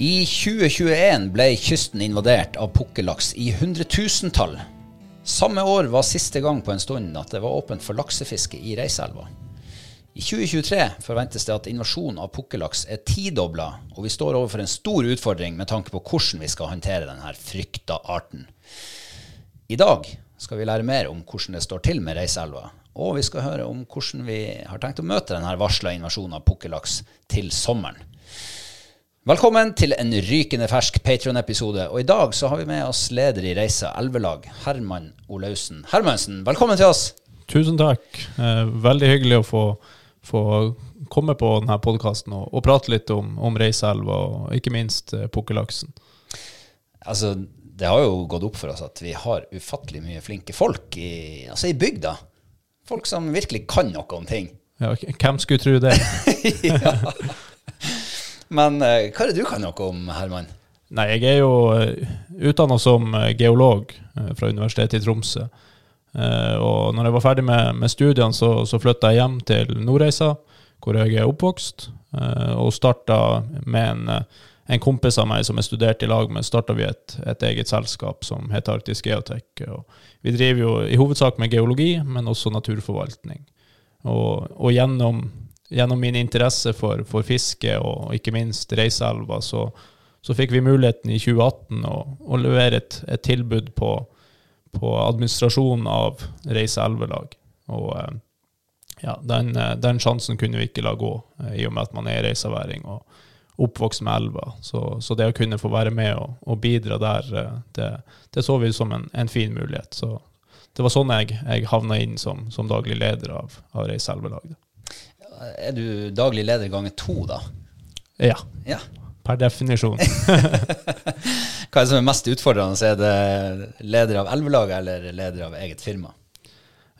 I 2021 ble kysten invadert av pukkellaks i hundretusentall. Samme år var siste gang på en stund at det var åpent for laksefiske i Reiselva. I 2023 forventes det at invasjonen av pukkellaks er tidobla, og vi står overfor en stor utfordring med tanke på hvordan vi skal håndtere denne frykta arten. I dag skal vi lære mer om hvordan det står til med Reiselva, og vi skal høre om hvordan vi har tenkt å møte denne varsla invasjonen av pukkellaks til sommeren. Velkommen til en rykende fersk Patrion-episode. Og i dag så har vi med oss leder i Reisa Elvelag, Herman Olaussen. Hermansen, velkommen til oss. Tusen takk. Eh, veldig hyggelig å få, få komme på denne podkasten og, og, prate litt om, om Reiseelva og ikke minst eh, pukkellaksen. Altså, det har jo gått opp for oss at vi har ufattelig mye flinke folk i, altså i bygda. Folk som virkelig kan noe om ting. Ja, hvem skulle tro det? ja. Men uh, hva er det du kan noe om, Herman? Nei, jeg er jo eh, utdanna som uh, geolog fra Universitetet i Tromsø. og når jeg var ferdig med, med studiene, så, så flytta jeg hjem til Nordreisa, hvor jeg er oppvokst, og starta med en, en, kompis av meg som jeg studerte i lag med, starta vi et, et, eget selskap som heter Arktisk Geotech. Og vi driver jo i hovedsak med geologi, men også naturforvaltning. Og, og gjennom gjennom min interesse for, for fiske og ikke minst Reiseelva, så, så, fikk vi muligheten i 2018 å, å levere et, et tilbud på, på administrasjon av Reiseelvelag. Og eh, ja, den, eh, den, sjansen kunne vi ikke la gå, eh, i og med at man er reisaværing og oppvokst med elva. Så, så, det å kunne få være med og, og bidra der, det, det, så vi som en, en, fin mulighet. Så det var sånn jeg, jeg havna inn som, som daglig leder av, av Reiseelvelaget er du daglig leder ganger to, da? Ja. ja. Per definisjon. Hva er det som er mest utfordrende? Er det leder av elvelaget eller leder av eget firma?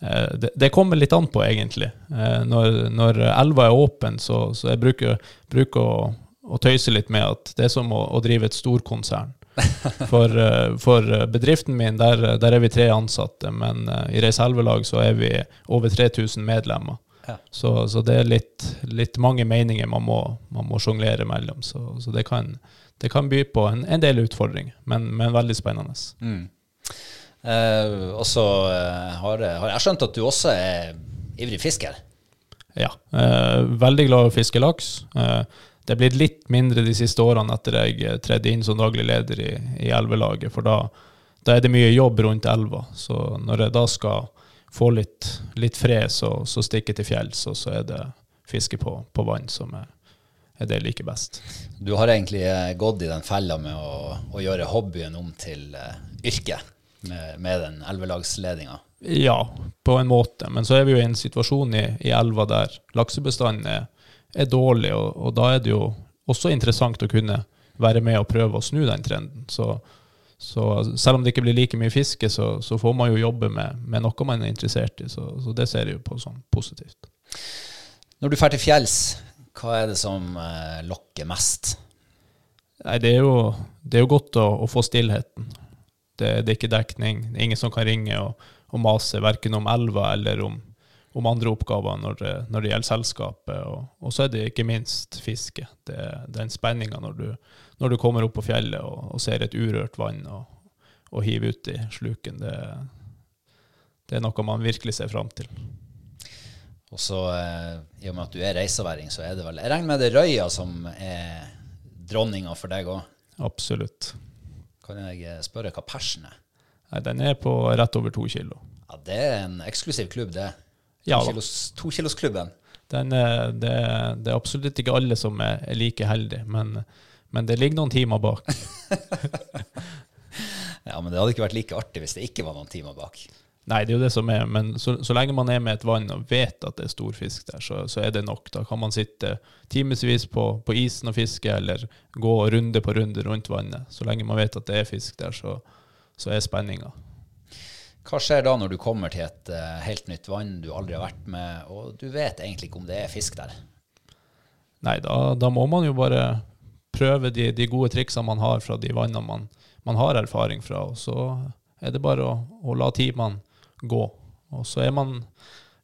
Eh, det, det, kommer litt an på, egentlig. Eh, når, når elva er åpen, så, så jeg bruker, bruker å, å, tøyse litt med at det er som å, å drive et storkonsern. For, eh, for, bedriften min, der, der, er vi tre ansatte, men i Reis Elvelag så er vi over 3000 medlemmer. Så, så, det er litt, litt, mange meninger man må, man må sjonglere mellom. Så, så det, kan, det, kan, by på en, en del utfordringer, men, men veldig spennende. Mm. Eh, og så eh, har, har, jeg skjønt at du også er ivrig fisker? Ja. Eh, veldig glad i å fiske laks. Eh, det er blitt litt mindre de siste årene etter jeg tredde inn som daglig leder i, i elvelaget, for da, da er det mye jobb rundt elva. Så når jeg da skal få litt, litt fred, så, så stikke til fjells, og så er det fiske på, på vann som er, er, det jeg liker best. Du har egentlig eh, gått i den fella med å, å gjøre hobbyen om til uh, yrke med, med den elvelagsledinga? Ja, på en måte. Men så er vi jo i en situasjon i, i elva der laksebestanden er, er dårlig, og, og, da er det jo også interessant å kunne være med og prøve å snu den trenden. Så, så selv om det ikke blir like mye fiske, så, så får man jo jobbe med, med, noe man er interessert i. Så, så det ser jeg jo på som positivt. Når du drar til fjells, hva er det som eh, lokker mest? Nei, det er jo, det er jo godt å, å, få stillheten. Det, det, er ikke dekning. Det er ingen som kan ringe og, og mase verken om elva eller om, om andre oppgaver når det, når det, gjelder selskapet. Og, og, så er det ikke minst fiske. Det, den spenninga når, når, du kommer opp på fjellet og, og ser et urørt vann og, og hiver uti sluken. Det, det er noe man virkelig ser fram til. Og så, eh, I og med at du er reiseværing, så er det vel Jeg regner med det er røya som er dronninga for deg òg? Absolutt. Kan jeg eh, spørre hva persen er? Nei, Den er på rett over to kilo. Ja, Det er en eksklusiv klubb, det. Ja, Tokilosklubben. Den er, det, det, er absolutt ikke alle som er, er like heldige, men, men, det ligger noen timer bak. ja, men det hadde ikke vært like artig hvis det ikke var noen timer bak. Nei, det er jo det som er, men så, så, lenge man er med et vann og vet at det er stor fisk der, så, så er det nok. Da kan man sitte timevis på, på, isen og fiske, eller gå runde på runde rundt vannet. Så lenge man vet at det er fisk der, så, så er spenninga. Hva skjer da når du kommer til et uh, helt nytt vann du aldri har vært med, og du vet egentlig ikke om det er fisk der? Nei, da, da må man jo bare prøve de, de, gode triksene man har fra de vannene man, man har erfaring fra. Og så er det bare å, å la timene gå. Og så er man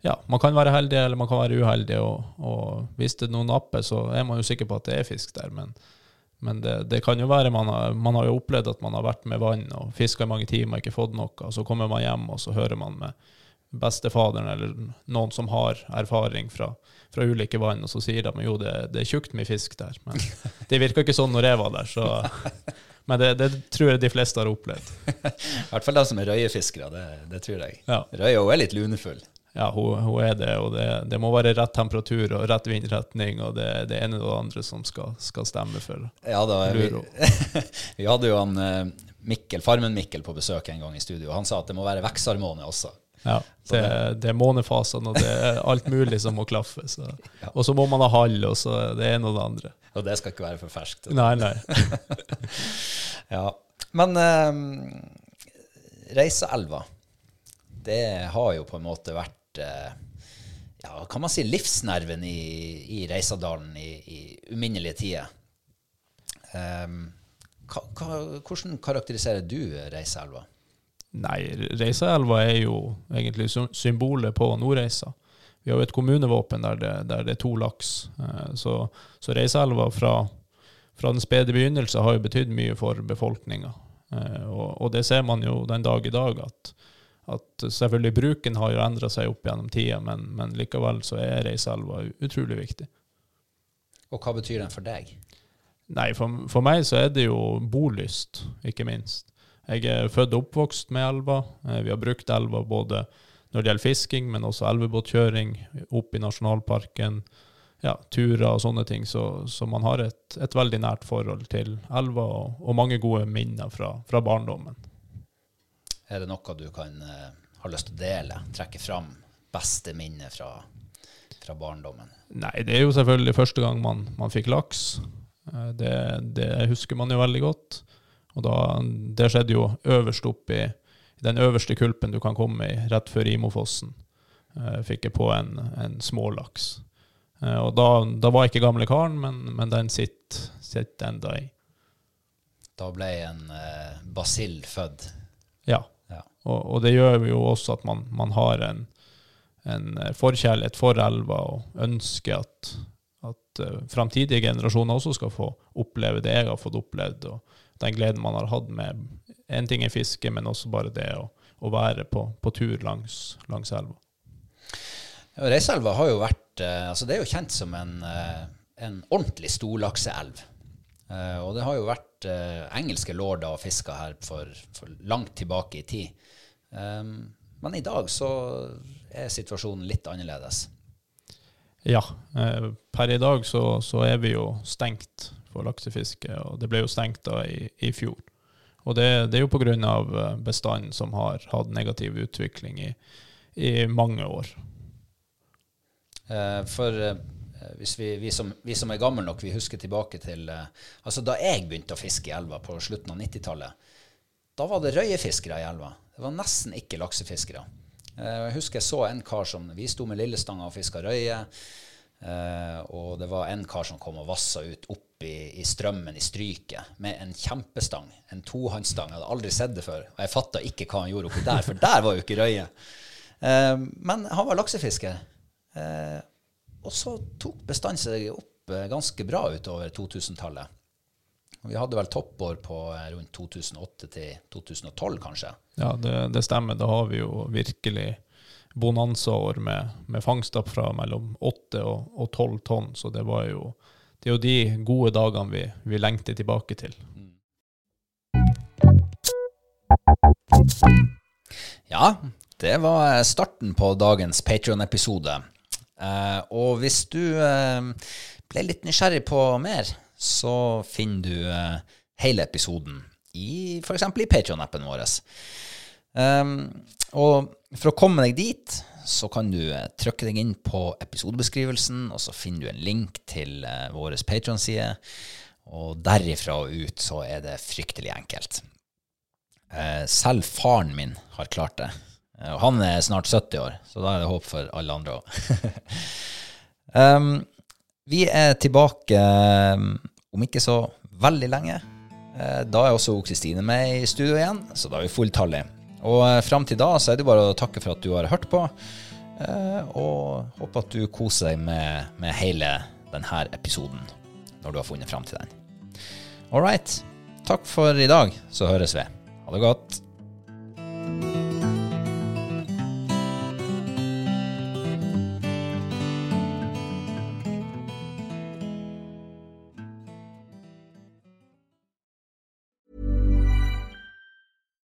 ja, man kan være heldig eller man kan være uheldig, og, og hvis det er noen napper, så er man jo sikker på at det er fisk der. Men, men det, det, kan jo være man har, man har jo opplevd at man har vært med vann og fiska i mange timer og ikke fått noe, og så kommer man hjem og så hører man med bestefaderen eller noen som har erfaring fra, fra ulike vann, og så sier de jo det, det er tjukt mye fisk der. Men det virka ikke sånn når jeg var der, så Men det, det, tror jeg de fleste har opplevd. I hvert fall de som er røyefiskere, det, det tror jeg. Ja. Røya er litt lunefull. Ja, hun, hun, er det, og det, det, må være rett temperatur og rett vindretning, og det, det ene og det andre som skal, skal stemme for ja, da, vi, vi, hadde jo han eh, Mikkel, Farmen-Mikkel på besøk en gang i studio, og han sa at det må være vekstharmone også. Ja, det, det er månefasene, og det er alt mulig som må klaffe. Så. Og så må man ha hall, og så det ene og det andre. Og det skal ikke være for ferskt. Nei, nei. ja. Men um, Reiseelva, det har jo på en måte vært ja, kan man si livsnerven i, i Reisadalen i, i uminnelige tider. Um, ka, ka, hvordan karakteriserer du Reiseelva? Nei, Reiseelva er jo egentlig symbolet på Nordreisa. Vi har jo et kommunevåpen der det, der det er to laks. Eh, så, så Reiseelva fra, fra, den spede begynnelse har jo betydd mye for befolkninga. Eh, og, og, det ser man jo den dag i dag, at, at selvfølgelig bruken har jo endra seg opp gjennom tida, men, men likevel så er Reiseelva utrolig viktig. Og hva betyr den for deg? Nei, for, for meg så er det jo bolyst, ikke minst. Jeg er født og oppvokst med elva. Eh, vi har brukt elva både når det gjelder fisking, men også elvebåtkjøring opp i nasjonalparken. Ja, turer og sånne ting. Så, så man har et, et, veldig nært forhold til elva, og, og mange gode minner fra, fra, barndommen. Er det noe du kan uh, ha lyst til å dele? Trekke fram beste minnet fra, fra, barndommen? Nei, det er jo selvfølgelig første gang man, man fikk laks. Uh, det, det, husker man jo veldig godt. Og da, det skjedde jo øverst opp i den øverste kulpen du kan komme i, rett før Imofossen, uh, fikk jeg på en, en smålaks. Og da, da, var ikke gamle karen, men, men den sitter, sitter enda i. Da ble en uh, basill født? Ja. Og, og, det gjør jo også at man, man har en, en forkjærlighet for elva og ønsker at, at uh, framtidige generasjoner også skal få oppleve det jeg har fått opplevd, og den gleden man har hatt med en ting er fiske, men også bare det å, å være på, på, tur langs, langs elva. Ja, Reiselva har jo vært eh, altså Det er jo kjent som en, eh, en ordentlig storlakseelv. Eh, og det har jo vært engelske lorder og fiska her for, for, langt tilbake i tid. Men i dag så er situasjonen litt annerledes. Ja. per i dag så, så, er vi jo stengt for laksefiske, og det ble jo stengt da i, i fjor. Og det, det er jo pga. bestanden som har hatt negativ utvikling i, i mange år. Eh, for eh, hvis vi, vi, som, vi, som, er gamle nok, vi husker tilbake til eh, Altså Da jeg begynte å fiske i elva på slutten av 90-tallet, da var det røyefiskere i elva. Det var nesten ikke laksefiskere. Jeg husker jeg så en kar som Vi sto med lillestanga og fiska røye. og det var en kar som kom og vassa ut opp i, i, strømmen i Stryket med en kjempestang. En tohåndsstang. Jeg hadde aldri sett det før. Og jeg fatta ikke hva han gjorde oppi der, for der var jo ikke røye. men han var laksefisker. Eh, og så tok bestanden seg opp eh, ganske bra utover 2000-tallet. Vi hadde vel toppår på eh, rundt 2008 til 2012, kanskje. Ja, det, det stemmer. Da har vi jo virkelig bonanzaår med, med fangster fra mellom 8 og, og 12 tonn. Så det var jo det er jo de gode dagene vi, vi lengter tilbake til. Ja, det var starten på dagens Patrion-episode. Uh, og hvis du ble litt nysgjerrig på mer, så finner du eh, hele episoden i f.eks. i Patrion-appen vår. Um, og for å komme deg dit, så kan du trykke deg inn på episodebeskrivelsen, og så finner du en link til eh, vår Patrion-side. Og derifra og ut så er det fryktelig enkelt. selv faren min har klart det. Og han er snart 70 år, så da er det håp for alle andre òg. um, vi er tilbake um, om ikke så veldig lenge. Uh, da er også Kristine med i studio igjen, så da er vi fulltallige. Og uh, fram til da så er det bare å takke for at du har hørt på, og håper at du koser deg med, med hele denne episoden når du har funnet fram til den. All right. Takk for i dag, så høres vi. Ha det godt.